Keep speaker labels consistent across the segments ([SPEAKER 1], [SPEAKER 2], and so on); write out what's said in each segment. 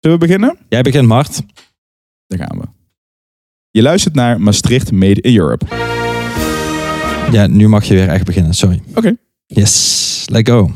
[SPEAKER 1] Zullen we beginnen?
[SPEAKER 2] Jij begint, Mart.
[SPEAKER 1] Daar gaan we. Je luistert naar Maastricht Made in Europe.
[SPEAKER 2] Ja, nu mag je weer echt beginnen. Sorry.
[SPEAKER 1] Oké.
[SPEAKER 2] Yes, let's go.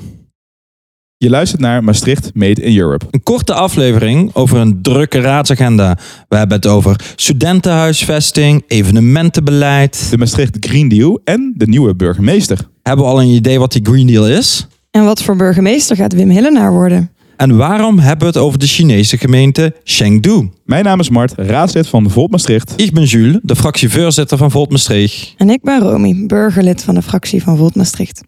[SPEAKER 1] Je luistert naar Maastricht Made in Europe.
[SPEAKER 2] Een korte aflevering over een drukke raadsagenda. We hebben het over studentenhuisvesting, evenementenbeleid.
[SPEAKER 1] De Maastricht Green Deal en de nieuwe burgemeester.
[SPEAKER 2] Hebben we al een idee wat die Green Deal is?
[SPEAKER 3] En wat voor burgemeester gaat Wim Hillenaar worden?
[SPEAKER 2] En waarom hebben we het over de Chinese gemeente Chengdu?
[SPEAKER 1] Mijn naam is Mart, raadslid van Volt Maastricht.
[SPEAKER 2] Ik ben Jules, de fractievoorzitter van Volt Maastricht.
[SPEAKER 3] En ik ben Romy, burgerlid van de fractie van Volt Maastricht.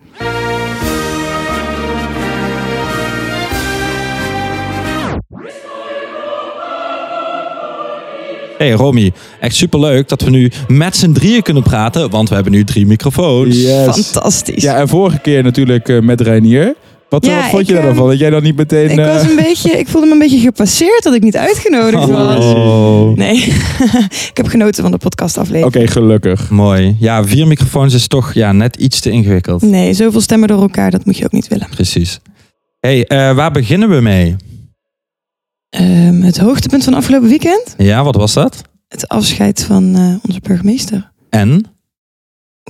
[SPEAKER 2] Hey Romy, echt superleuk dat we nu met z'n drieën kunnen praten, want we hebben nu drie microfoons.
[SPEAKER 3] Fantastisch.
[SPEAKER 1] Ja, en vorige keer natuurlijk eh, met Reinier. Wat
[SPEAKER 3] Ja,
[SPEAKER 1] eh, vond je daar dan
[SPEAKER 3] eh,
[SPEAKER 1] van? Dat jij dan niet meteen...
[SPEAKER 3] ik, was
[SPEAKER 1] eh,
[SPEAKER 3] een beetje, ik voelde me een beetje gepasseerd dat ik niet uitgenodigd was.
[SPEAKER 2] Oh.
[SPEAKER 3] Nee, ik heb genoten van de podcastaflevering.
[SPEAKER 1] Oké, gelukkig.
[SPEAKER 2] Mooi. Ja, vier microfoons is toch ja, net iets te ingewikkeld.
[SPEAKER 3] Nee, zoveel stemmen door elkaar, dat moet je ook niet willen.
[SPEAKER 2] Precies. hey, eh, waar beginnen we mee?
[SPEAKER 3] Ehm, het hoogtepunt van afgelopen weekend?
[SPEAKER 2] Ja, wat was dat?
[SPEAKER 3] Het afscheid van eh, onze burgemeester.
[SPEAKER 2] En?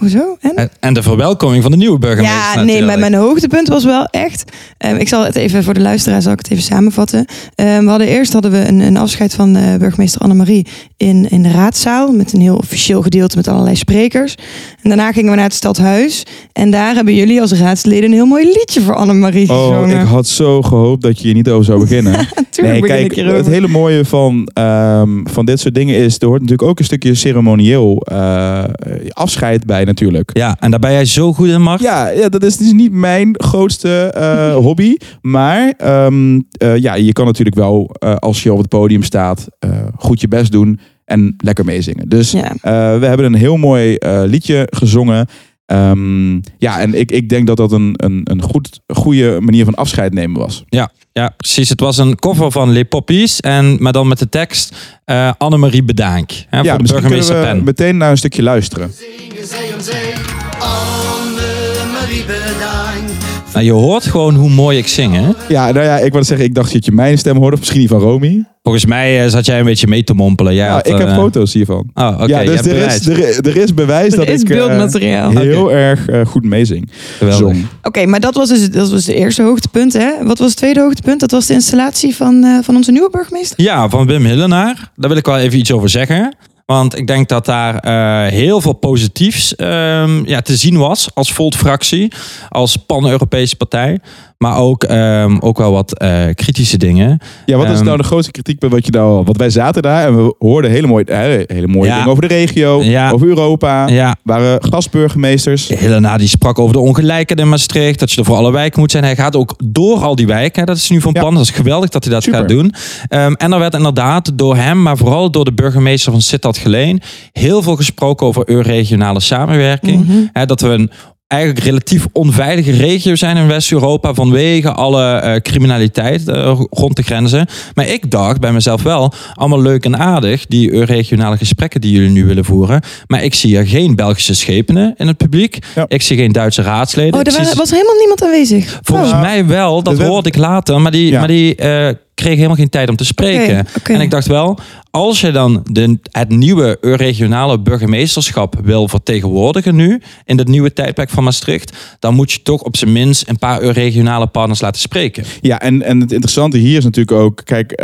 [SPEAKER 3] Hoezo? En?
[SPEAKER 2] En- En de verwelkoming van de nieuwe burgemeester.
[SPEAKER 3] Ja, nee, maar mijn hoogtepunt was wel echt. ehm, ik zal het even voor de luisteraar zal ik het even samenvatten. Ehm, we hadden eerst hadden we een, een afscheid van eh, burgemeester Annemarie in, in de raadzaal met een heel officieel gedeelte met allerlei sprekers. En daarna gingen we naar het stadhuis en daar hebben jullie als raadsleden een heel mooi liedje voor Annemarie
[SPEAKER 1] Oh,
[SPEAKER 3] gezongen.
[SPEAKER 1] ik had zo gehoopt dat je hier niet over zou beginnen.
[SPEAKER 3] Tuurlijk
[SPEAKER 1] nee,
[SPEAKER 3] begin
[SPEAKER 1] kijk,
[SPEAKER 3] ik hierover.
[SPEAKER 1] het hele mooie van, ehm, van dit soort dingen is... er hoort natuurlijk ook een stukje ceremonieel eh, afscheid bij natuurlijk.
[SPEAKER 2] Ja, en daar ben jij zo goed in, Mark.
[SPEAKER 1] Ja, ja, dat is dus niet mijn grootste eh, hobby. Maar ehm, eh, ja, je kan natuurlijk wel, eh, als je op het podium staat, eh, goed je best doen en lekker meezingen. Dus
[SPEAKER 3] Ja.
[SPEAKER 1] eh, we hebben een heel mooi eh, liedje gezongen. Ehm, ja, en ik, ik denk dat dat een, een, een goed, goede manier van afscheid nemen was.
[SPEAKER 2] Ja, precies. Het was een cover van Les Poppies. En, maar dan met de tekst eh Annemarie Bedank. Hè,
[SPEAKER 1] ja,
[SPEAKER 2] voor de
[SPEAKER 1] misschien
[SPEAKER 2] burgemeester
[SPEAKER 1] kunnen we
[SPEAKER 2] Pen.
[SPEAKER 1] meteen naar een stukje luisteren.
[SPEAKER 4] Zingen zee om zee, Annemarie
[SPEAKER 2] Nou, je hoort gewoon hoe mooi ik zing, hè?
[SPEAKER 1] Ja, nou ja, ik wilde zeggen, ik dacht dat je mijn stem hoorde, of misschien die van Romy.
[SPEAKER 2] Volgens mij eh, zat jij een beetje mee te mompelen. Jij
[SPEAKER 1] Ja,
[SPEAKER 2] had,
[SPEAKER 1] ik heb
[SPEAKER 2] eh,
[SPEAKER 1] foto's hiervan.
[SPEAKER 2] Oh, oké.
[SPEAKER 1] ja,
[SPEAKER 2] je
[SPEAKER 1] dus
[SPEAKER 2] hebt
[SPEAKER 1] er is, er, is- er is bewijs
[SPEAKER 3] Er
[SPEAKER 1] dat
[SPEAKER 3] is
[SPEAKER 1] ik eh,
[SPEAKER 3] beeldmateriaal.
[SPEAKER 1] heel erg eh, goed meezing.
[SPEAKER 2] Geweldig.
[SPEAKER 1] Zong.
[SPEAKER 3] Oké, maar dat was dus dat was de eerste hoogtepunt. Hè? Wat was het tweede hoogtepunt? Dat was de installatie van, eh, van onze nieuwe burgemeester.
[SPEAKER 2] Ja, van Wim Hillenaar. Daar wil ik wel even iets over zeggen. Want ik denk dat daar eh, heel veel positiefs ehm, ja, te zien was als Volt-fractie, als pan-Europese partij. Maar ook, ehm, ook wel wat eh, kritische dingen.
[SPEAKER 1] Ja, wat is
[SPEAKER 2] Ehm,
[SPEAKER 1] nou de grootste kritiek bij wat je nou... Want wij zaten daar en we hoorden hele mooie, hele mooie
[SPEAKER 2] Ja.
[SPEAKER 1] dingen over de regio,
[SPEAKER 2] Ja.
[SPEAKER 1] over Europa.
[SPEAKER 2] Ja,
[SPEAKER 1] waren gastburgemeesters.
[SPEAKER 2] Helena die sprak over de ongelijkheid in Maastricht. Dat je er voor alle wijken moet zijn. Hij gaat ook door al die wijken. Dat is nu van plan. Dat is geweldig dat hij dat
[SPEAKER 1] Super.
[SPEAKER 2] gaat doen. Ehm, en er werd inderdaad door hem, maar vooral door de burgemeester van Sittard Geleen... heel veel gesproken over regionale samenwerking.
[SPEAKER 3] Mhm.
[SPEAKER 2] Dat we een eigenlijk relatief onveilige regio zijn in West-Europa... vanwege alle eh, criminaliteit eh, rond de grenzen. Maar ik dacht bij mezelf wel, allemaal leuk en aardig... die regionale gesprekken die jullie nu willen voeren. Maar ik zie er geen Belgische schepenen in het publiek.
[SPEAKER 1] Ja.
[SPEAKER 2] Ik zie geen Duitse raadsleden.
[SPEAKER 3] Oh, er
[SPEAKER 2] zie-
[SPEAKER 3] was helemaal niemand aanwezig.
[SPEAKER 2] Volgens
[SPEAKER 3] Oh.
[SPEAKER 2] mij wel, dat hoorde ik later. Maar die,
[SPEAKER 1] Ja.
[SPEAKER 2] maar die eh, kreeg helemaal geen tijd om te spreken. En ik dacht wel, als je dan de, het nieuwe regionale burgemeesterschap wil vertegenwoordigen nu, in het nieuwe tijdperk van Maastricht, dan moet je toch op zijn minst een paar regionale partners laten spreken.
[SPEAKER 1] Ja, en, en het interessante hier is natuurlijk ook... Kijk,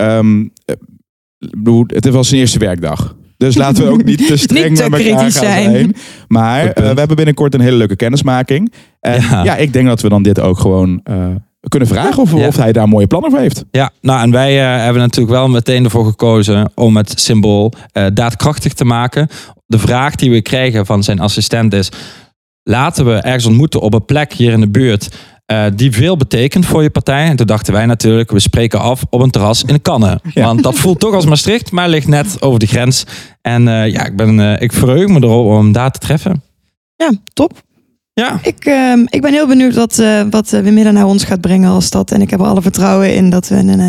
[SPEAKER 1] bedoel, het was zijn eerste werkdag. Dus laten we ook niet te streng
[SPEAKER 3] Niet te
[SPEAKER 1] met elkaar
[SPEAKER 3] kritisch
[SPEAKER 1] gaan
[SPEAKER 3] zijn.
[SPEAKER 1] zijn. Maar eh, we hebben binnenkort een hele leuke kennismaking. En ja.
[SPEAKER 2] Ja.
[SPEAKER 1] ik denk dat we dan dit ook gewoon eh, kunnen vragen of,
[SPEAKER 2] Ja.
[SPEAKER 1] of hij daar mooie plannen voor heeft.
[SPEAKER 2] Ja, nou en wij eh, hebben natuurlijk wel meteen ervoor gekozen om het symbool eh, daadkrachtig te maken. De vraag die we krijgen van zijn assistent is: laten we ergens ontmoeten op een plek hier in de buurt eh, die veel betekent voor je partij. En toen dachten wij natuurlijk, we spreken af op een terras in Kannen.
[SPEAKER 1] Ja.
[SPEAKER 2] Want dat voelt toch als Maastricht, maar ligt net over de grens. En eh, ja, ik, ben, eh, ik verheug me erop om hem daar te treffen.
[SPEAKER 3] Ja, top.
[SPEAKER 2] Ja,
[SPEAKER 3] Ik, ehm, ik ben heel benieuwd wat, eh wat eh, Wim Hillenaar ons gaat brengen als stad. En ik heb er alle vertrouwen in dat we een, eh,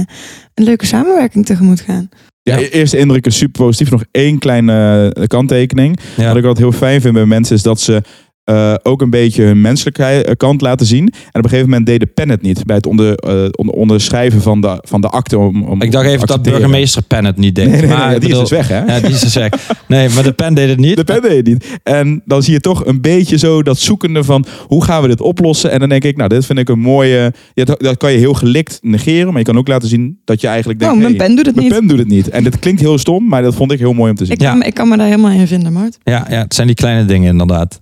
[SPEAKER 3] een leuke samenwerking tegemoet gaan.
[SPEAKER 1] Ja,
[SPEAKER 2] Ja.
[SPEAKER 1] Eerste indruk is super positief. Nog één kleine kanttekening.
[SPEAKER 2] ja.
[SPEAKER 1] Wat ik altijd heel fijn vind bij mensen is dat ze eh, ook een beetje hun menselijke eh, kant laten zien. En op een gegeven moment deed de pen het niet bij het onder, eh, onder- onderschrijven van de, van de akte. Om, om
[SPEAKER 2] Ik dacht even dat burgemeester Pen het niet deed.
[SPEAKER 1] Nee, nee, nee,
[SPEAKER 2] maar
[SPEAKER 1] die is dus weg, hè?
[SPEAKER 2] Ja, die is dus weg. Nee, maar de pen deed het niet.
[SPEAKER 1] De pen deed het niet. En dan zie je toch een beetje zo dat zoekende van hoe gaan we dit oplossen. En dan denk ik, nou, dit vind ik een mooie. Ja, dat, dat kan je heel gelikt negeren, maar je kan ook laten zien dat je eigenlijk denkt.
[SPEAKER 3] Oh, mijn
[SPEAKER 1] hey,
[SPEAKER 3] pen doet het
[SPEAKER 1] mijn
[SPEAKER 3] niet.
[SPEAKER 1] pen doet het niet. En dit klinkt heel stom, maar dat vond ik heel mooi om te zien.
[SPEAKER 3] Ik,
[SPEAKER 2] Ja.
[SPEAKER 3] kan, ik kan me daar helemaal in vinden, Mart.
[SPEAKER 2] Ja, ja, het zijn die kleine dingen inderdaad.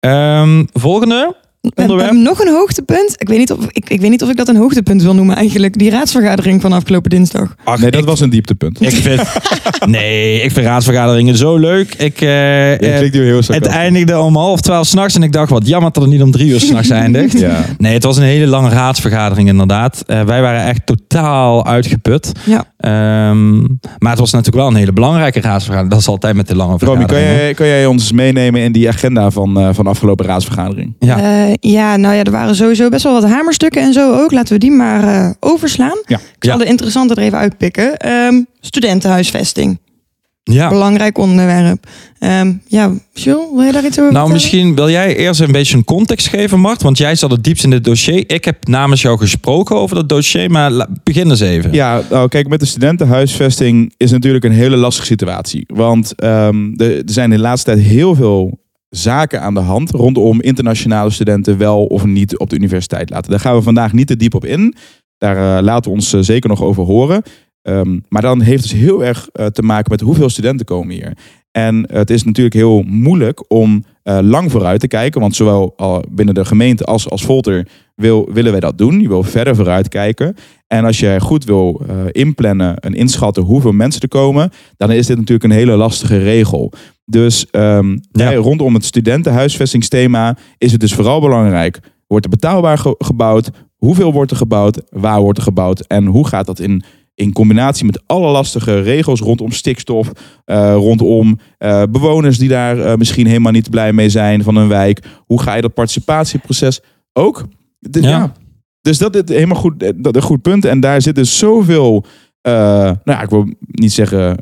[SPEAKER 2] Ehm, volgende.
[SPEAKER 3] We
[SPEAKER 2] Onderwerp?
[SPEAKER 3] hebben nog een hoogtepunt. Ik weet, niet of, ik, ik weet niet of ik dat een hoogtepunt wil noemen eigenlijk. Die raadsvergadering van afgelopen dinsdag.
[SPEAKER 2] Ach,
[SPEAKER 1] nee, dat
[SPEAKER 2] ik,
[SPEAKER 1] was een dieptepunt.
[SPEAKER 2] ik vind, nee, ik vind raadsvergaderingen zo leuk. Ik, eh,
[SPEAKER 1] Ja,
[SPEAKER 2] eh,
[SPEAKER 1] klinkt nu heel
[SPEAKER 2] het eindigde om half twaalf s'nachts en ik dacht, wat jammer dat het niet om drie uur s'nachts eindigt.
[SPEAKER 1] Ja.
[SPEAKER 2] Nee, het was een hele lange raadsvergadering inderdaad. Eh, wij waren echt totaal uitgeput.
[SPEAKER 3] Ja.
[SPEAKER 2] Ehm, maar het was natuurlijk wel een hele belangrijke raadsvergadering. Dat is altijd met de lange
[SPEAKER 1] Romy,
[SPEAKER 2] vergaderingen.
[SPEAKER 1] kan jij, kan jij ons meenemen in die agenda van, eh, van de afgelopen raadsvergadering?
[SPEAKER 2] Ja.
[SPEAKER 3] Eh, ja, nou ja, er waren sowieso best wel wat hamerstukken en zo ook. Laten we die maar eh, overslaan.
[SPEAKER 1] Ja.
[SPEAKER 3] Ik zal
[SPEAKER 2] Ja.
[SPEAKER 3] de interessante er even uitpikken. Ehm, studentenhuisvesting.
[SPEAKER 2] ja.
[SPEAKER 3] Belangrijk onderwerp. Ehm, ja, Jules, wil je daar iets over
[SPEAKER 2] Nou,
[SPEAKER 3] vertellen?
[SPEAKER 2] misschien wil jij eerst een beetje een context geven, Mart. Want jij zat het diepst in dit dossier. Ik heb namens jou gesproken over dat dossier, maar begin eens even.
[SPEAKER 1] Ja, nou kijk, met de studentenhuisvesting is natuurlijk een hele lastige situatie. Want ehm, er, er zijn in de laatste tijd heel veel zaken aan de hand rondom internationale studenten wel of niet op de universiteit laten. Daar gaan we vandaag niet te diep op in. Daar eh, laten we ons eh, zeker nog over horen. Ehm, maar dan heeft het dus heel erg eh, te maken met hoeveel studenten komen hier. En het is natuurlijk heel moeilijk om lang vooruit te kijken. Want zowel binnen de gemeente als als Volter wil, willen wij dat doen. Je wil verder vooruit kijken. En als je goed wil inplannen en inschatten hoeveel mensen er komen, dan is dit natuurlijk een hele lastige regel. Dus ehm, rondom het studentenhuisvestingsthema is het dus vooral belangrijk. Wordt er betaalbaar ge- gebouwd? Hoeveel wordt er gebouwd? Waar wordt er gebouwd? En hoe gaat dat in, in combinatie met alle lastige regels rondom stikstof, eh, rondom eh, bewoners die daar eh, misschien helemaal niet blij mee zijn van een wijk? Hoe ga je dat participatieproces ook?
[SPEAKER 2] Ja.
[SPEAKER 1] ja. dus dat is helemaal goed, dat een goed punt. En daar zit dus zoveel, nou ja, ik wil niet zeggen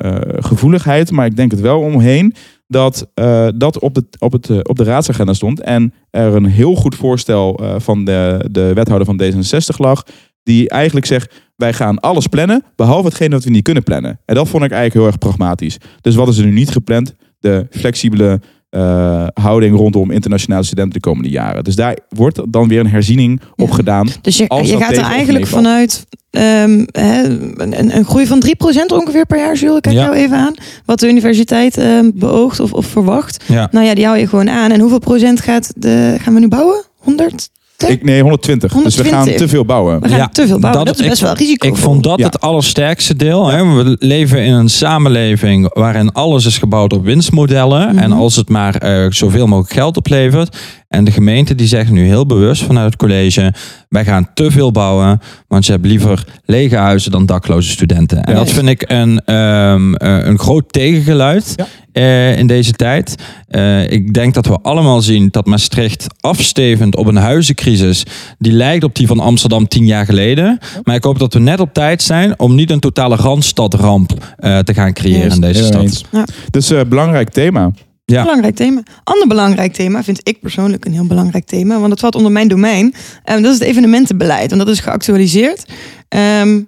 [SPEAKER 1] gevoeligheid, maar ik denk het wel omheen dat eh, dat op de, op, het, eh, op de raadsagenda stond. En er een heel goed voorstel eh, van de, de wethouder van D66 lag. Die eigenlijk zegt, wij gaan alles plannen, behalve hetgeen dat we niet kunnen plannen. En dat vond ik eigenlijk heel erg pragmatisch. Dus wat is er nu niet gepland? De flexibele eh, houding rondom internationale studenten de komende jaren. Dus daar wordt dan weer een herziening op
[SPEAKER 3] Ja.
[SPEAKER 1] gedaan.
[SPEAKER 3] Dus je, gaat er eigenlijk vanuit ehm, hè, een, een groei van 3% ongeveer per jaar, Jules. Ik kijk
[SPEAKER 2] Ja.
[SPEAKER 3] jou even aan. Wat de universiteit ehm, beoogt of, of verwacht.
[SPEAKER 2] Ja.
[SPEAKER 3] Nou ja, die hou je gewoon aan. En hoeveel procent gaat de, gaan we nu bouwen? 100?
[SPEAKER 1] Ik, nee, 120. Dus we
[SPEAKER 3] 120.
[SPEAKER 1] gaan te veel bouwen.
[SPEAKER 3] We gaan
[SPEAKER 2] Ja,
[SPEAKER 3] te veel bouwen.
[SPEAKER 2] dat-
[SPEAKER 3] Dat, is best
[SPEAKER 2] ik-
[SPEAKER 3] wel risico.
[SPEAKER 2] Ik vond dat
[SPEAKER 1] Ja.
[SPEAKER 2] het allersterkste deel. Hè. We leven in een samenleving waarin alles is gebouwd op winstmodellen.
[SPEAKER 3] Mhm.
[SPEAKER 2] En als het maar eh, zoveel mogelijk geld oplevert. En de gemeente die zegt nu heel bewust vanuit het college... wij gaan te veel bouwen, want je hebt liever lege huizen dan dakloze studenten. En dat vind ik een, ehm, eh, een groot tegengeluid
[SPEAKER 1] Ja.
[SPEAKER 2] eh, in deze tijd. Eh, ik denk dat we allemaal zien dat Maastricht afstevend op een huizencrisis... die lijkt op die van Amsterdam tien jaar geleden. Maar ik hoop dat we net op tijd zijn om niet een totale randstadramp eh, te gaan creëren in deze stad.
[SPEAKER 3] Ja.
[SPEAKER 1] Dus eh, belangrijk thema.
[SPEAKER 2] Ja.
[SPEAKER 3] Belangrijk thema. Ander belangrijk thema vind ik persoonlijk een heel belangrijk thema. Want het valt onder mijn domein. En dat is het evenementenbeleid. Want dat is geactualiseerd. Ehm,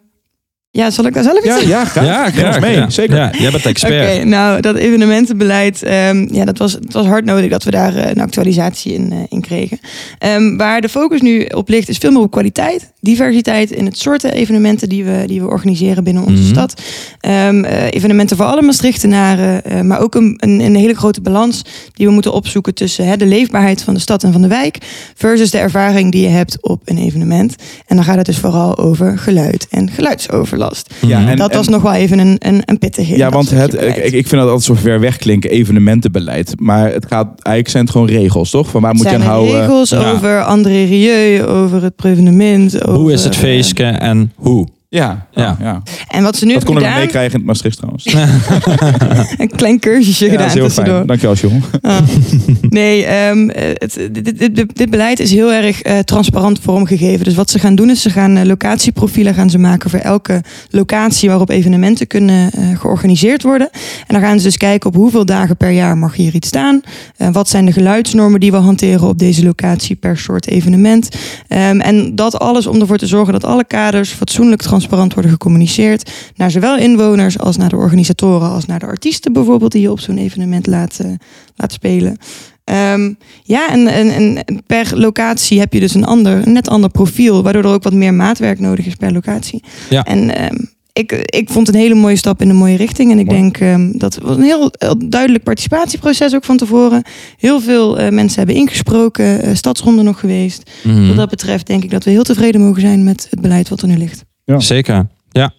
[SPEAKER 3] ja, zal ik daar zelf iets
[SPEAKER 1] Ja,
[SPEAKER 3] zeggen?
[SPEAKER 1] ja, graag.
[SPEAKER 2] Ja, graag.
[SPEAKER 1] mee.
[SPEAKER 2] ja.
[SPEAKER 1] Zeker.
[SPEAKER 2] Ja, jij bent
[SPEAKER 3] Oké,
[SPEAKER 2] expert.
[SPEAKER 3] nou dat evenementenbeleid, ehm, ja, dat was, het was hard nodig dat we daar eh, een actualisatie in, eh, in kregen. Ehm, waar de focus nu op ligt is veel meer op kwaliteit, diversiteit in het soorten evenementen die we, die we organiseren binnen onze
[SPEAKER 2] Mhm.
[SPEAKER 3] stad. Ehm, eh, evenementen voor alle Maastrichtenaren, eh, maar ook een, een, een hele grote balans die we moeten opzoeken tussen hè, de leefbaarheid van de stad en van de wijk versus de ervaring die je hebt op een evenement. En dan gaat het dus vooral over geluid en geluidsoverlast.
[SPEAKER 1] Ja,
[SPEAKER 2] Mhm.
[SPEAKER 1] en-
[SPEAKER 3] dat was nog wel even een, een, een pittige.
[SPEAKER 1] Ja, want het, ik, ik vind dat altijd zo ver weg klinken, evenementenbeleid. Maar het gaat, eigenlijk zijn het gewoon regels, toch? Van waar moet je aan houden?
[SPEAKER 3] regels
[SPEAKER 2] Ja.
[SPEAKER 3] over André Rieu, over het prevenement. Over,
[SPEAKER 2] Hoe is het
[SPEAKER 3] eh,
[SPEAKER 2] feestje en hoe?
[SPEAKER 1] Ja,
[SPEAKER 2] Ja.
[SPEAKER 1] ja.
[SPEAKER 3] En wat ze nu
[SPEAKER 1] dat kon ik
[SPEAKER 3] gedaan,
[SPEAKER 1] meekrijgen in het Maastricht trouwens.
[SPEAKER 3] een klein cursusje
[SPEAKER 1] Ja, dat
[SPEAKER 3] gedaan
[SPEAKER 1] is heel
[SPEAKER 3] tussendoor.
[SPEAKER 1] fijn. Dankjewel, John.
[SPEAKER 3] Ah. Nee, ehm, het, dit, dit, dit, dit beleid is heel erg eh, transparant vormgegeven. Dus wat ze gaan doen is ze gaan eh, locatieprofielen gaan ze maken voor elke locatie waarop evenementen kunnen eh, georganiseerd worden. En dan gaan ze dus kijken op hoeveel dagen per jaar mag hier iets staan. Eh, wat zijn de geluidsnormen die we hanteren op deze locatie per soort evenement. Ehm, en dat alles om ervoor te zorgen dat alle kaders fatsoenlijk transparant worden gecommuniceerd. Naar zowel inwoners als naar de organisatoren als naar de artiesten bijvoorbeeld die je op zo'n evenement laat, eh, laat spelen. Ehm, ja, en, en, en per locatie heb je dus een, ander, een net ander profiel, waardoor er ook wat meer maatwerk nodig is per locatie.
[SPEAKER 2] Ja.
[SPEAKER 3] En ehm, ik, ik vond het een hele mooie stap in de mooie richting. En ik
[SPEAKER 1] Mooi.
[SPEAKER 3] denk ehm, dat was een heel, heel duidelijk participatieproces ook van tevoren. Heel veel eh, mensen hebben ingesproken, eh, stadsronde nog geweest.
[SPEAKER 2] Mhm.
[SPEAKER 3] Wat dat betreft denk ik dat we heel tevreden mogen zijn met het beleid wat er nu ligt.
[SPEAKER 2] Zeker, ja.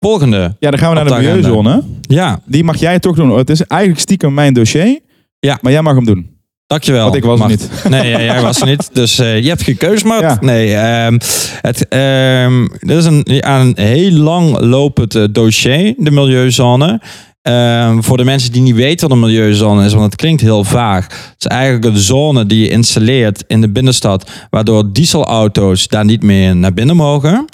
[SPEAKER 2] Volgende.
[SPEAKER 1] Ja, dan gaan we naar de milieuzone.
[SPEAKER 2] Ja,
[SPEAKER 1] Die mag jij toch doen. Het is eigenlijk stiekem mijn dossier.
[SPEAKER 2] Ja.
[SPEAKER 1] Maar jij mag hem doen.
[SPEAKER 2] dankjewel.
[SPEAKER 1] Want ik was er niet.
[SPEAKER 2] Nee, ja, jij was er niet. Dus eh, je hebt geen keus, Mart.
[SPEAKER 1] Ja.
[SPEAKER 2] Nee, ehm, het, ehm, dit is een, ja, een heel lang lopend eh, dossier, de milieuzone. Ehm, voor de mensen die niet weten wat een milieuzone is, want het klinkt heel vaag. Het is eigenlijk een zone die je installeert in de binnenstad, waardoor dieselauto's daar niet meer naar binnen mogen.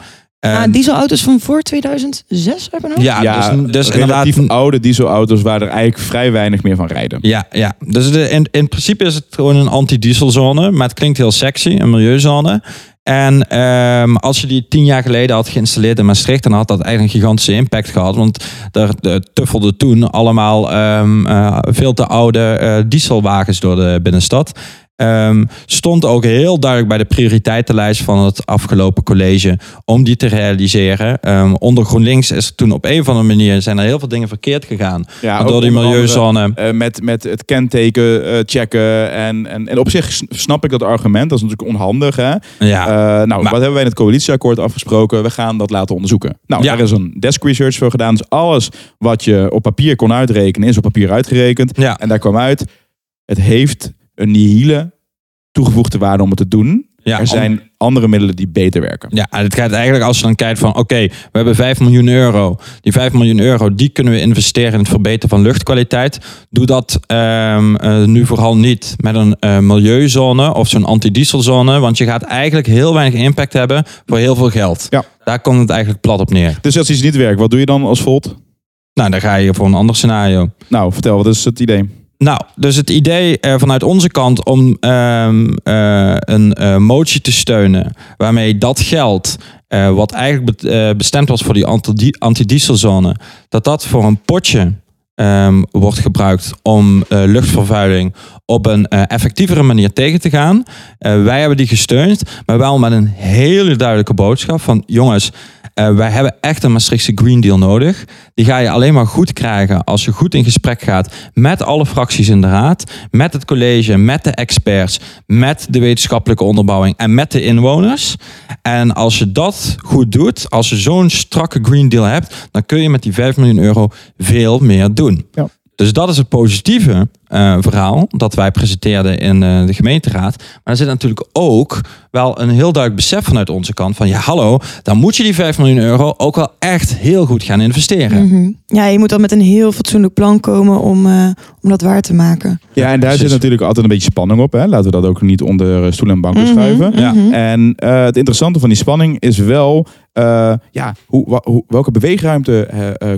[SPEAKER 3] Ah, dieselauto's van voor 2006 hebben we nog?
[SPEAKER 2] ja, dus, dus inderdaad
[SPEAKER 1] relatief oude dieselauto's waar er eigenlijk vrij weinig meer van rijden.
[SPEAKER 2] Ja, ja. Dus de, in, in principe is het gewoon een anti-dieselzone, maar het klinkt heel sexy, een milieuzone. En ehm, als je die tien jaar geleden had geïnstalleerd in Maastricht, dan had dat eigenlijk een gigantische impact gehad. Want er eh, tuffelden toen allemaal ehm, eh, veel te oude eh, dieselwagens door de binnenstad. Ehm, stond ook heel duidelijk bij de prioriteitenlijst van het afgelopen college om die te realiseren. Ehm, onder GroenLinks is er toen op een of andere manier zijn er heel veel dingen verkeerd gegaan.
[SPEAKER 1] Ja, ook
[SPEAKER 2] die
[SPEAKER 1] andere,
[SPEAKER 2] milieuzone.
[SPEAKER 1] eh, met, met het kenteken eh, checken. En, en, en op zich snap ik dat argument. Dat is natuurlijk onhandig. Hè?
[SPEAKER 2] Ja,
[SPEAKER 1] Eh, nou,
[SPEAKER 2] maar-
[SPEAKER 1] wat hebben wij in het coalitieakkoord afgesproken? We gaan dat laten onderzoeken. Nou,
[SPEAKER 2] Ja.
[SPEAKER 1] daar is een desk research voor gedaan. Dus alles wat je op papier kon uitrekenen, is op papier uitgerekend.
[SPEAKER 2] ja.
[SPEAKER 1] En daar kwam uit, het heeft een nihile toegevoegde waarde om het te doen.
[SPEAKER 2] Ja,
[SPEAKER 1] er zijn andere middelen die beter werken.
[SPEAKER 2] Ja, het gaat eigenlijk als je dan kijkt van oké, we hebben 5 miljoen euro. Die 5 miljoen euro, die kunnen we investeren in het verbeteren van luchtkwaliteit. Doe dat ehm, eh, nu vooral niet met een eh, milieuzone of zo'n antidieselzone. Want je gaat eigenlijk heel weinig impact hebben voor heel veel geld.
[SPEAKER 1] Ja.
[SPEAKER 2] Daar komt het eigenlijk plat op neer.
[SPEAKER 1] Dus als iets niet werkt, wat doe je dan als Volt?
[SPEAKER 2] Nou, dan ga je voor een ander scenario.
[SPEAKER 1] Nou, vertel, wat is het idee?
[SPEAKER 2] Nou, dus het idee eh, vanuit onze kant om ehm, eh, een eh, motie te steunen waarmee dat geld, wat eigenlijk be- bestemd was voor die anti- antidieselzone, dat dat voor een potje ehm, wordt gebruikt om luchtvervuiling op een effectievere manier tegen te gaan. Wij hebben die gesteund, maar wel met een hele duidelijke boodschap van jongens, eh, wij hebben echt een Maastrichtse Green Deal nodig. Die ga je alleen maar goed krijgen als je goed in gesprek gaat met alle fracties in de raad, met het college, met de experts, met de wetenschappelijke onderbouwing en met de inwoners. En als je dat goed doet, als je zo'n strakke Green Deal hebt, dan kun je met die 5 miljoen euro veel meer doen.
[SPEAKER 1] Ja.
[SPEAKER 2] Dus dat is het positieve eh, verhaal dat wij presenteerden in eh, de gemeenteraad. Maar er zit natuurlijk ook wel een heel duidelijk besef vanuit onze kant van ja, hallo, dan moet je die 5 miljoen euro ook wel echt heel goed gaan investeren.
[SPEAKER 3] Mhm. Ja, je moet dan met een heel fatsoenlijk plan komen om, eh, om dat waar te maken.
[SPEAKER 1] Ja, en daar
[SPEAKER 2] precies.
[SPEAKER 1] zit natuurlijk altijd een beetje spanning op. Hè? Laten we dat ook niet onder stoel en banken
[SPEAKER 3] Mhm,
[SPEAKER 1] schuiven.
[SPEAKER 2] Ja.
[SPEAKER 3] mhm.
[SPEAKER 1] En eh, het interessante van die spanning is wel, eh, ja, hoe, welke beweegruimte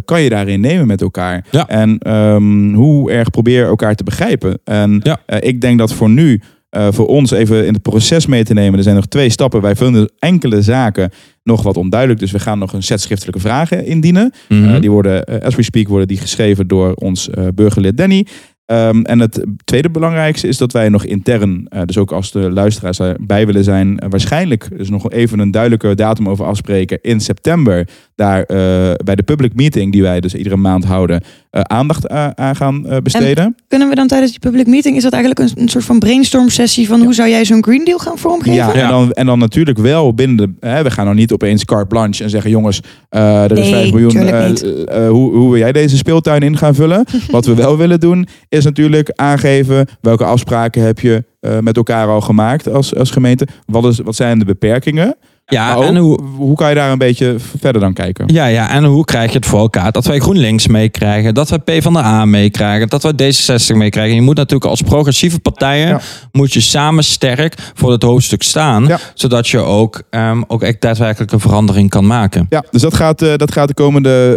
[SPEAKER 1] kan je daarin nemen met elkaar?
[SPEAKER 2] Ja.
[SPEAKER 1] En ehm, hoe erg probeer je elkaar te begrijpen? En
[SPEAKER 2] Ja.
[SPEAKER 1] eh, ik denk dat voor nu, eh, voor ons even in het proces mee te nemen, er zijn nog twee stappen. Wij vinden enkele zaken nog wat onduidelijk, dus we gaan nog een set schriftelijke vragen indienen.
[SPEAKER 2] Mhm.
[SPEAKER 1] Eh, die worden, as we speak, worden die geschreven door ons burgerlid Danny. Ehm, en het tweede belangrijkste is dat wij nog intern, eh, dus ook als de luisteraars erbij willen zijn, eh, waarschijnlijk dus nog even een duidelijke datum over afspreken in september. Daar eh, bij de public meeting die wij dus iedere maand houden, aandacht aan gaan eh, besteden.
[SPEAKER 3] Kunnen we dan tijdens die public meeting, is dat eigenlijk een, een soort van brainstorm sessie van hoe zou jij zo'n Green Deal gaan vormgeven?
[SPEAKER 1] Ja,
[SPEAKER 2] Ja.
[SPEAKER 1] En, dan, en dan natuurlijk wel binnen de. Hè, we gaan nou niet opeens carte blanche en zeggen: jongens, eh, er is
[SPEAKER 3] Nee,
[SPEAKER 1] 5 miljoen. hoe, hoe wil jij deze speeltuin in gaan vullen? Wat we wel willen doen, is natuurlijk aangeven welke afspraken heb je eh, met elkaar al gemaakt als, als gemeente. Wat, is, wat zijn de beperkingen?
[SPEAKER 2] Ja,
[SPEAKER 1] ook,
[SPEAKER 2] en hoe,
[SPEAKER 1] hoe kan je daar een beetje verder dan kijken?
[SPEAKER 2] Ja, ja, en hoe krijg je het voor elkaar? Dat wij GroenLinks meekrijgen, dat wij PvdA meekrijgen, dat wij D66 meekrijgen. Je moet natuurlijk als progressieve partijen,
[SPEAKER 1] Ja.
[SPEAKER 2] moet je samen sterk voor het hoofdstuk staan.
[SPEAKER 1] Ja.
[SPEAKER 2] Zodat je ook, ehm, ook echt daadwerkelijk een verandering kan maken.
[SPEAKER 1] Ja, dus dat gaat, eh, dat gaat de komende,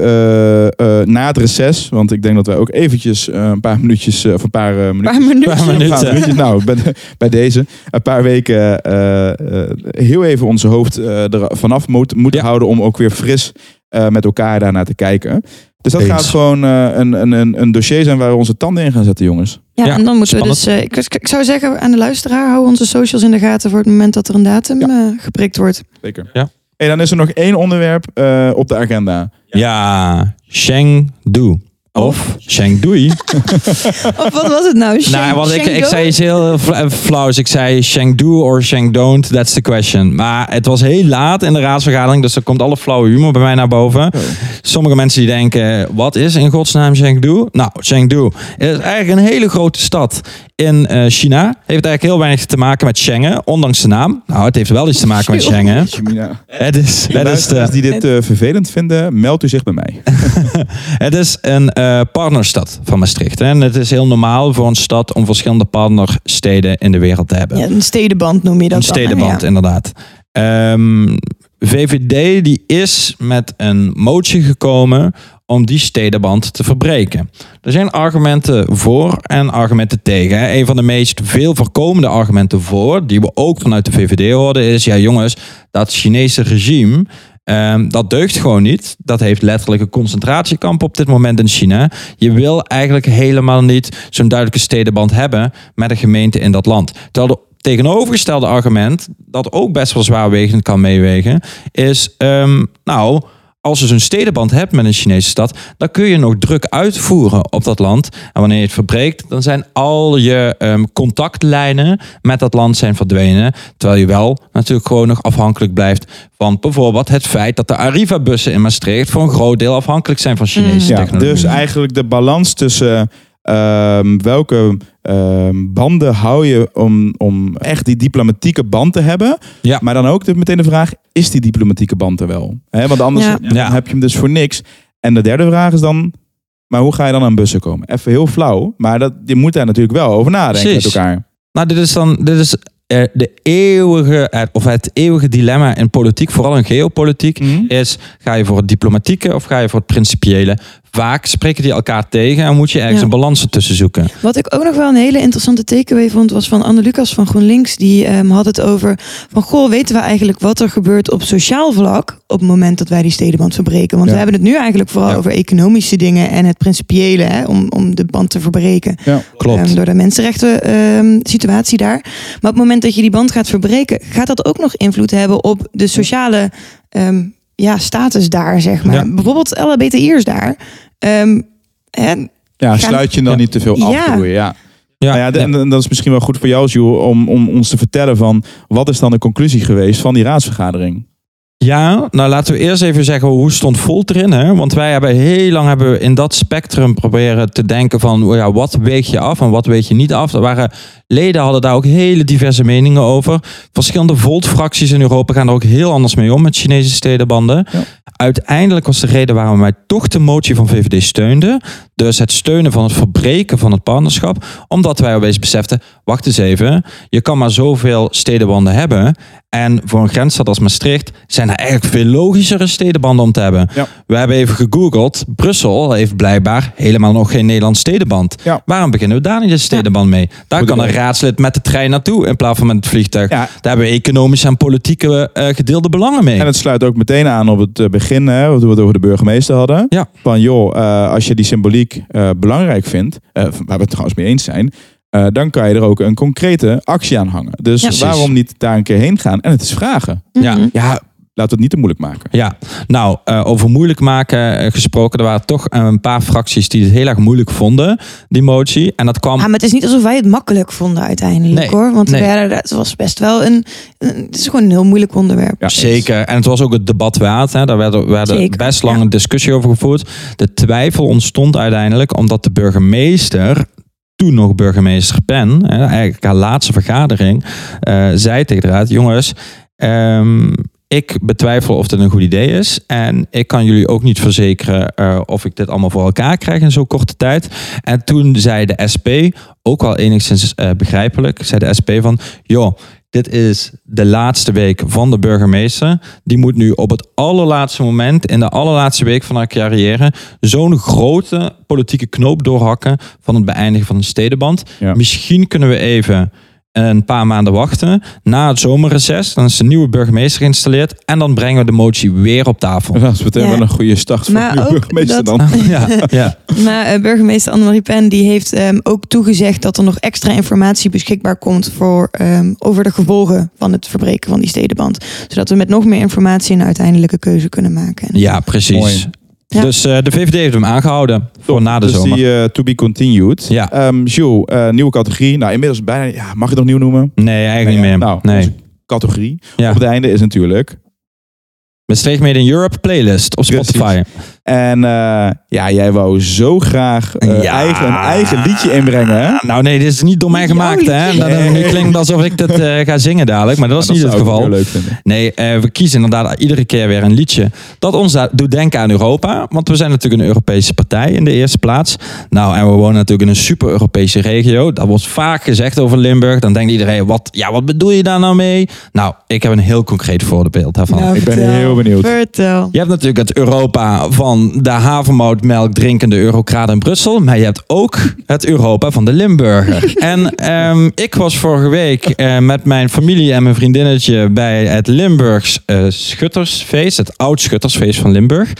[SPEAKER 1] eh, eh, na het reces, want ik denk dat wij ook eventjes een paar minuutjes, of een paar minuutjes,
[SPEAKER 3] Paar minuten.
[SPEAKER 2] Paar minuten.
[SPEAKER 1] een paar minuutjes, nou, bij, bij deze, een paar weken eh, eh, heel even onze hoofd er vanaf moet, moeten
[SPEAKER 2] Ja.
[SPEAKER 1] houden om ook weer fris eh, met elkaar daarnaar te kijken. Dus dat
[SPEAKER 2] Eens.
[SPEAKER 1] gaat gewoon eh, een, een, een, een dossier zijn waar we onze tanden in gaan zetten, jongens.
[SPEAKER 3] Ja,
[SPEAKER 2] Ja,
[SPEAKER 3] en dan moeten
[SPEAKER 2] spannend.
[SPEAKER 3] we dus. eh, ik, ik zou zeggen aan de luisteraar, hou onze socials in de gaten voor het moment dat er een datum eh, geprikt wordt.
[SPEAKER 1] Zeker.
[SPEAKER 2] Ja.
[SPEAKER 1] En dan is er nog één onderwerp eh, op de agenda.
[SPEAKER 2] Ja, Chengdu. Of Chengdui.
[SPEAKER 3] Of wat was het nou? Sheng-
[SPEAKER 2] nou, ik, ik zei iets heel eh, flauws. Ik zei Chengdu or Chengdon't, that's the question. Maar het was heel laat in de raadsvergadering, dus er komt alle flauwe humor bij mij naar boven. Sommige mensen die denken, wat is in godsnaam Chengdu? Nou, Chengdu is eigenlijk een hele grote stad in eh, China. Heeft eigenlijk heel weinig te maken met Schengen, ondanks de naam. Nou, het heeft wel iets te maken met Schengen. Het is,
[SPEAKER 1] De
[SPEAKER 2] het is, de,
[SPEAKER 1] die dit eh, vervelend vinden, meld u zich bij mij.
[SPEAKER 2] het is een eh, partnerstad van Maastricht. hè. En het is heel normaal voor een stad om verschillende partnersteden in de wereld te hebben.
[SPEAKER 3] Ja, een stedenband noem je dat
[SPEAKER 2] Een
[SPEAKER 3] dan,
[SPEAKER 2] stedenband,
[SPEAKER 3] Ja.
[SPEAKER 2] inderdaad. Ehm, VVD die is met een motie gekomen om die stedenband te verbreken. Er zijn argumenten voor en argumenten tegen. Een van de meest veel voorkomende argumenten voor, die we ook vanuit de VVD hoorden, is: ja, jongens, dat Chinese regime. ehm, dat deugt gewoon niet. Dat heeft letterlijk een concentratiekamp op dit moment in China. Je wil eigenlijk helemaal niet zo'n duidelijke stedenband hebben met een gemeente in dat land. Terwijl de tegenovergestelde argument, dat ook best wel zwaarwegend kan meewegen, is, ehm, nou, als je zo'n stedenband hebt met een Chinese stad, dan kun je nog druk uitvoeren op dat land. En wanneer je het verbreekt, dan zijn al je ehm, contactlijnen met dat land zijn verdwenen. Terwijl je wel natuurlijk gewoon nog afhankelijk blijft van bijvoorbeeld het feit dat de Arriva-bussen in Maastricht voor een groot deel afhankelijk zijn van Chinese
[SPEAKER 1] Ja,
[SPEAKER 2] technologie.
[SPEAKER 1] dus eigenlijk de balans tussen ehm, welke ehm, banden hou je om, om echt die diplomatieke band te hebben.
[SPEAKER 2] Ja.
[SPEAKER 1] Maar dan ook de, meteen de vraag, is die diplomatieke band er wel? Hè, want anders
[SPEAKER 3] Ja.
[SPEAKER 1] dan
[SPEAKER 2] Ja.
[SPEAKER 1] heb je hem dus voor niks. En de derde vraag is dan, maar hoe ga je dan aan bussen komen? Even heel flauw, maar dat, je moet daar natuurlijk wel over nadenken
[SPEAKER 2] Precies.
[SPEAKER 1] met elkaar.
[SPEAKER 2] Nou, dit is dan dit is, de eeuwige, of het eeuwige dilemma in politiek, vooral in geopolitiek,
[SPEAKER 1] Mhm.
[SPEAKER 2] is ga je voor het diplomatieke of ga je voor het principiële? Vaak spreken die elkaar tegen en moet je ergens
[SPEAKER 3] Ja.
[SPEAKER 2] een balans ertussen zoeken.
[SPEAKER 3] Wat ik ook nog wel een hele interessante takeaway vond, was van Anne Lucas van GroenLinks. Die ehm, had het over van, goh, weten we eigenlijk wat er gebeurt op sociaal vlak op het moment dat wij die stedenband verbreken? Want
[SPEAKER 1] Ja.
[SPEAKER 3] we hebben het nu eigenlijk vooral
[SPEAKER 1] Ja.
[SPEAKER 3] over economische dingen en het principiële, hè, om, om de band te verbreken.
[SPEAKER 1] Ja.
[SPEAKER 2] Klopt.
[SPEAKER 3] Ehm, door de mensenrechten ehm, situatie daar. Maar op het moment dat je die band gaat verbreken, gaat dat ook nog invloed hebben op de sociale ehm, ja, status daar, zeg maar.
[SPEAKER 2] Ja.
[SPEAKER 3] Bijvoorbeeld LHBTI'ers daar. Ehm, en
[SPEAKER 1] Ja,
[SPEAKER 3] Gaan-
[SPEAKER 1] sluit je dan
[SPEAKER 2] Ja.
[SPEAKER 1] niet te veel af,
[SPEAKER 3] Ja.
[SPEAKER 1] ja.
[SPEAKER 2] Ja,
[SPEAKER 1] Nou ja, en dat is misschien wel goed voor jou, Jules, om, om ons te vertellen van wat is dan de conclusie geweest van die raadsvergadering?
[SPEAKER 2] Ja, nou laten we eerst even zeggen hoe stond Volt erin. Hè? Want wij hebben heel lang hebben we in dat spectrum proberen te denken van oh ja, wat weeg je af en wat weeg je niet af. Er waren leden hadden daar ook hele diverse meningen over. Verschillende Volt-fracties in Europa gaan er ook heel anders mee om met Chinese stedenbanden.
[SPEAKER 1] Ja.
[SPEAKER 2] Uiteindelijk was de reden waarom wij toch de motie van VVD steunden. Dus het steunen van het verbreken van het partnerschap. Omdat wij opeens beseften, wacht eens even. Je kan maar zoveel stedenbanden hebben. En voor een grensstad als Maastricht zijn er eigenlijk veel logischere stedenbanden om te hebben.
[SPEAKER 1] Ja.
[SPEAKER 2] We hebben even gegoogeld. Brussel heeft blijkbaar helemaal nog geen Nederlands stedenband.
[SPEAKER 1] Ja.
[SPEAKER 2] Waarom beginnen we daar niet een stedenband mee? Daar kan een raadslid met de trein naartoe in plaats van met het vliegtuig. Daar hebben we economische en politieke eh, gedeelde belangen mee.
[SPEAKER 1] En het sluit ook meteen aan op het eh, begin, hè, toen we het over de burgemeester hadden. Van joh, eh, als je die symboliek belangrijk vindt, waar we het trouwens mee eens zijn, eh, dan kan je er ook een concrete actie aan hangen. Dus
[SPEAKER 3] Ja.
[SPEAKER 1] Waarom niet daar een keer heen gaan en het is vragen?
[SPEAKER 2] Ja.
[SPEAKER 3] Mhm.
[SPEAKER 1] Ja, laten we het niet te moeilijk maken.
[SPEAKER 2] Ja, nou, eh, over moeilijk maken eh, gesproken. Er waren toch een paar fracties die het heel erg moeilijk vonden, die motie. En dat kwam
[SPEAKER 3] Ja, maar het is niet alsof wij het makkelijk vonden uiteindelijk
[SPEAKER 2] Nee,
[SPEAKER 3] hoor. Want
[SPEAKER 2] nee.
[SPEAKER 3] we werden- het was best wel een, een- Het is gewoon een heel moeilijk onderwerp.
[SPEAKER 1] Ja.
[SPEAKER 2] Zeker. En het was ook het debat waard. Hè. Daar werd, werd
[SPEAKER 3] Zeker,
[SPEAKER 2] best lang
[SPEAKER 3] ja.
[SPEAKER 2] een discussie over gevoerd. De twijfel ontstond uiteindelijk omdat de burgemeester, toen nog burgemeester Pen, eigenlijk haar laatste vergadering, eh, zei tegen de raad: jongens, ehm, Ik betwijfel of dit een goed idee is. En ik kan jullie ook niet verzekeren eh, of ik dit allemaal voor elkaar krijg in zo'n korte tijd. En toen zei de SP, ook wel enigszins eh, begrijpelijk, zei de SP van... joh, dit is de laatste week van de burgemeester. Die moet nu op het allerlaatste moment, in de allerlaatste week van haar carrière, zo'n grote politieke knoop doorhakken van het beëindigen van de stedenband.
[SPEAKER 1] Ja.
[SPEAKER 2] Misschien kunnen we even een paar maanden wachten. Na het zomerreces, dan is de nieuwe burgemeester geïnstalleerd. En dan brengen we de motie weer op tafel.
[SPEAKER 1] Dat is meteen
[SPEAKER 3] Ja.
[SPEAKER 1] wel een goede start voor
[SPEAKER 3] Maar
[SPEAKER 1] de burgemeester
[SPEAKER 3] dat-
[SPEAKER 1] dan.
[SPEAKER 2] ja, ja.
[SPEAKER 3] Maar eh, burgemeester Annemarie Pen die heeft ehm, ook toegezegd dat er nog extra informatie beschikbaar komt voor, ehm, over de gevolgen van het verbreken van die stedenband. Zodat we met nog meer informatie een uiteindelijke keuze kunnen maken. En-
[SPEAKER 2] ja precies.
[SPEAKER 1] Mooi.
[SPEAKER 3] Ja.
[SPEAKER 2] Dus eh, de VVD heeft hem aangehouden voor na de
[SPEAKER 1] dus
[SPEAKER 2] zomer.
[SPEAKER 1] die eh, to be continued.
[SPEAKER 2] Ja.
[SPEAKER 1] Ehm, Jules, eh, nieuwe categorie. Nou, inmiddels bijna, ja, mag je het nog nieuw noemen?
[SPEAKER 2] Nee, eigenlijk niet meer.
[SPEAKER 1] Nou,
[SPEAKER 2] nee.
[SPEAKER 1] categorie
[SPEAKER 2] Ja.
[SPEAKER 1] op het einde is natuurlijk.
[SPEAKER 2] Maastricht Made in Europe playlist op
[SPEAKER 1] Precies. En eh, ja, jij wou zo graag
[SPEAKER 2] Ja.
[SPEAKER 1] eigen, een eigen liedje inbrengen. Hè?
[SPEAKER 2] Nou nee, dit is niet door mij gemaakt. Hè? Dat het nu klinkt alsof ik dit eh, ga zingen dadelijk. Maar dat is
[SPEAKER 1] Nou,
[SPEAKER 2] niet het geval.
[SPEAKER 1] heel leuk vinden.
[SPEAKER 2] Nee, eh, we kiezen inderdaad iedere keer weer een liedje dat ons doet denken aan Europa. Want we zijn natuurlijk een Europese partij in de eerste plaats. Nou, en we wonen natuurlijk in een super Europese regio. Dat wordt vaak gezegd over Limburg. Dan denkt iedereen, wat, ja, wat bedoel je daar nou mee? Nou, ik heb een heel concreet voorbeeld daarvan.
[SPEAKER 3] Nou,
[SPEAKER 1] Ik ben heel benieuwd.
[SPEAKER 3] Vertel.
[SPEAKER 2] Je hebt natuurlijk het Europa van de havermoutmelk drinkende eurocraat in Brussel. Maar je hebt ook het Europa van de Limburger. en ehm, ik was vorige week eh, met mijn familie en mijn vriendinnetje bij het Limburgs eh, Schuttersfeest. Het oud Schuttersfeest van Limburg.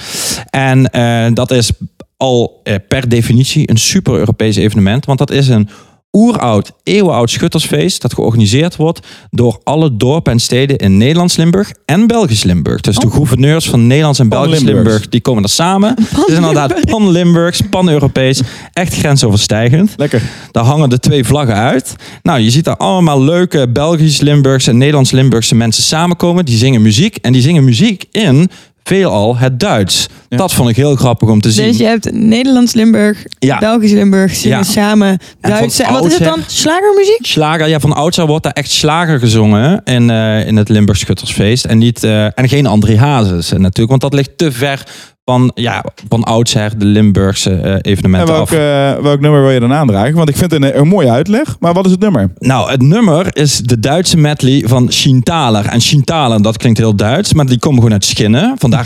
[SPEAKER 2] En eh, dat is al per definitie een super Europees evenement. Want dat is een oeroud, eeuwenoud schuttersfeest dat georganiseerd wordt door alle dorpen en steden in Nederlands Limburg en Belgisch Limburg. Dus de gouverneurs van Nederlands en Belgisch. Limburg, die komen er samen. Het is inderdaad pan-Limburgs, pan-Europees, echt grensoverstijgend.
[SPEAKER 1] Lekker.
[SPEAKER 2] Daar hangen de twee vlaggen uit. Nou, je ziet daar allemaal leuke Belgisch-Limburgse en Nederlands-Limburgse mensen samenkomen. Die zingen muziek en die zingen muziek in veelal het Duits.
[SPEAKER 1] Ja.
[SPEAKER 2] Dat vond ik heel grappig om te zien.
[SPEAKER 3] Dus je hebt Nederlands Limburg,
[SPEAKER 2] Ja.
[SPEAKER 3] Belgisch Limburg zingen
[SPEAKER 2] Ja.
[SPEAKER 3] samen Duitse. En wat is het dan? Slagermuziek?
[SPEAKER 2] Slager, ja, van oudsher wordt daar echt slager gezongen in, eh, in het Limburg Schuttersfeest. En, niet, eh, en geen André Hazes eh, natuurlijk, want dat ligt te ver van, ja, van oudsher de Limburgse eh,
[SPEAKER 1] En
[SPEAKER 2] evenementen
[SPEAKER 1] welk,
[SPEAKER 2] af.
[SPEAKER 1] eh, welk nummer wil je dan aandragen? Want ik vind het een, een mooie uitleg. Maar wat is het nummer?
[SPEAKER 2] Nou, het nummer is de Duitse medley van Schienthaler. En Schienthaler, dat klinkt heel Duits, maar die komen gewoon uit Schinnen. Vandaar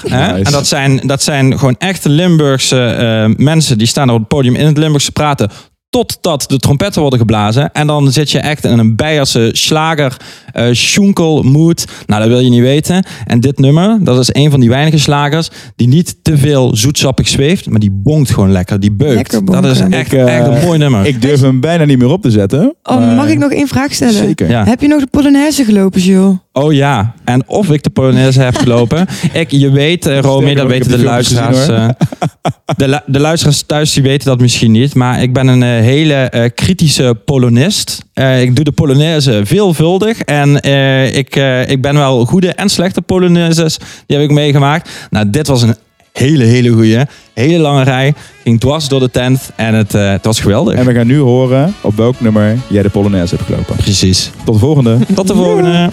[SPEAKER 2] hè?
[SPEAKER 1] Nice.
[SPEAKER 2] En dat zijn, dat zijn gewoon echte Limburgse eh, mensen die staan op het podium in het Limburgse praten. Totdat de trompetten worden geblazen. En dan zit je echt in een Beierse slager, eh schunkel mood. Nou, dat wil je niet weten. En dit nummer, dat is een van die weinige slagers die niet te veel zoetsappig zweeft, maar die bonkt gewoon lekker. Die beukt.
[SPEAKER 3] Lekker
[SPEAKER 2] dat is echt,
[SPEAKER 1] Ik, eh,
[SPEAKER 2] echt een mooi nummer.
[SPEAKER 1] Ik durf hem bijna niet meer op te zetten.
[SPEAKER 3] Oh,
[SPEAKER 1] maar-
[SPEAKER 3] mag ik nog één vraag stellen?
[SPEAKER 1] Zeker.
[SPEAKER 2] Ja.
[SPEAKER 3] Heb je nog de Polonaise gelopen, Jules?
[SPEAKER 2] Oh ja, en of ik de Polonaise heb gelopen. Ik, je weet, eh, Romy,
[SPEAKER 1] Sterker
[SPEAKER 2] dat weten de luisteraars. eh, de, de luisteraars thuis die weten dat misschien niet. Maar ik ben een eh, hele eh, kritische Polonist. Eh, ik doe de Polonaise veelvuldig. En eh, ik, eh, ik ben wel goede en slechte Polonaises. Die heb ik meegemaakt. Nou, dit was een hele, hele goede. Hele lange rij. Ging dwars door de tent. En het, eh, het was geweldig.
[SPEAKER 1] En we gaan nu horen op welk nummer jij de Polonaise hebt gelopen.
[SPEAKER 2] Precies.
[SPEAKER 1] Tot de volgende.
[SPEAKER 2] Tot de volgende.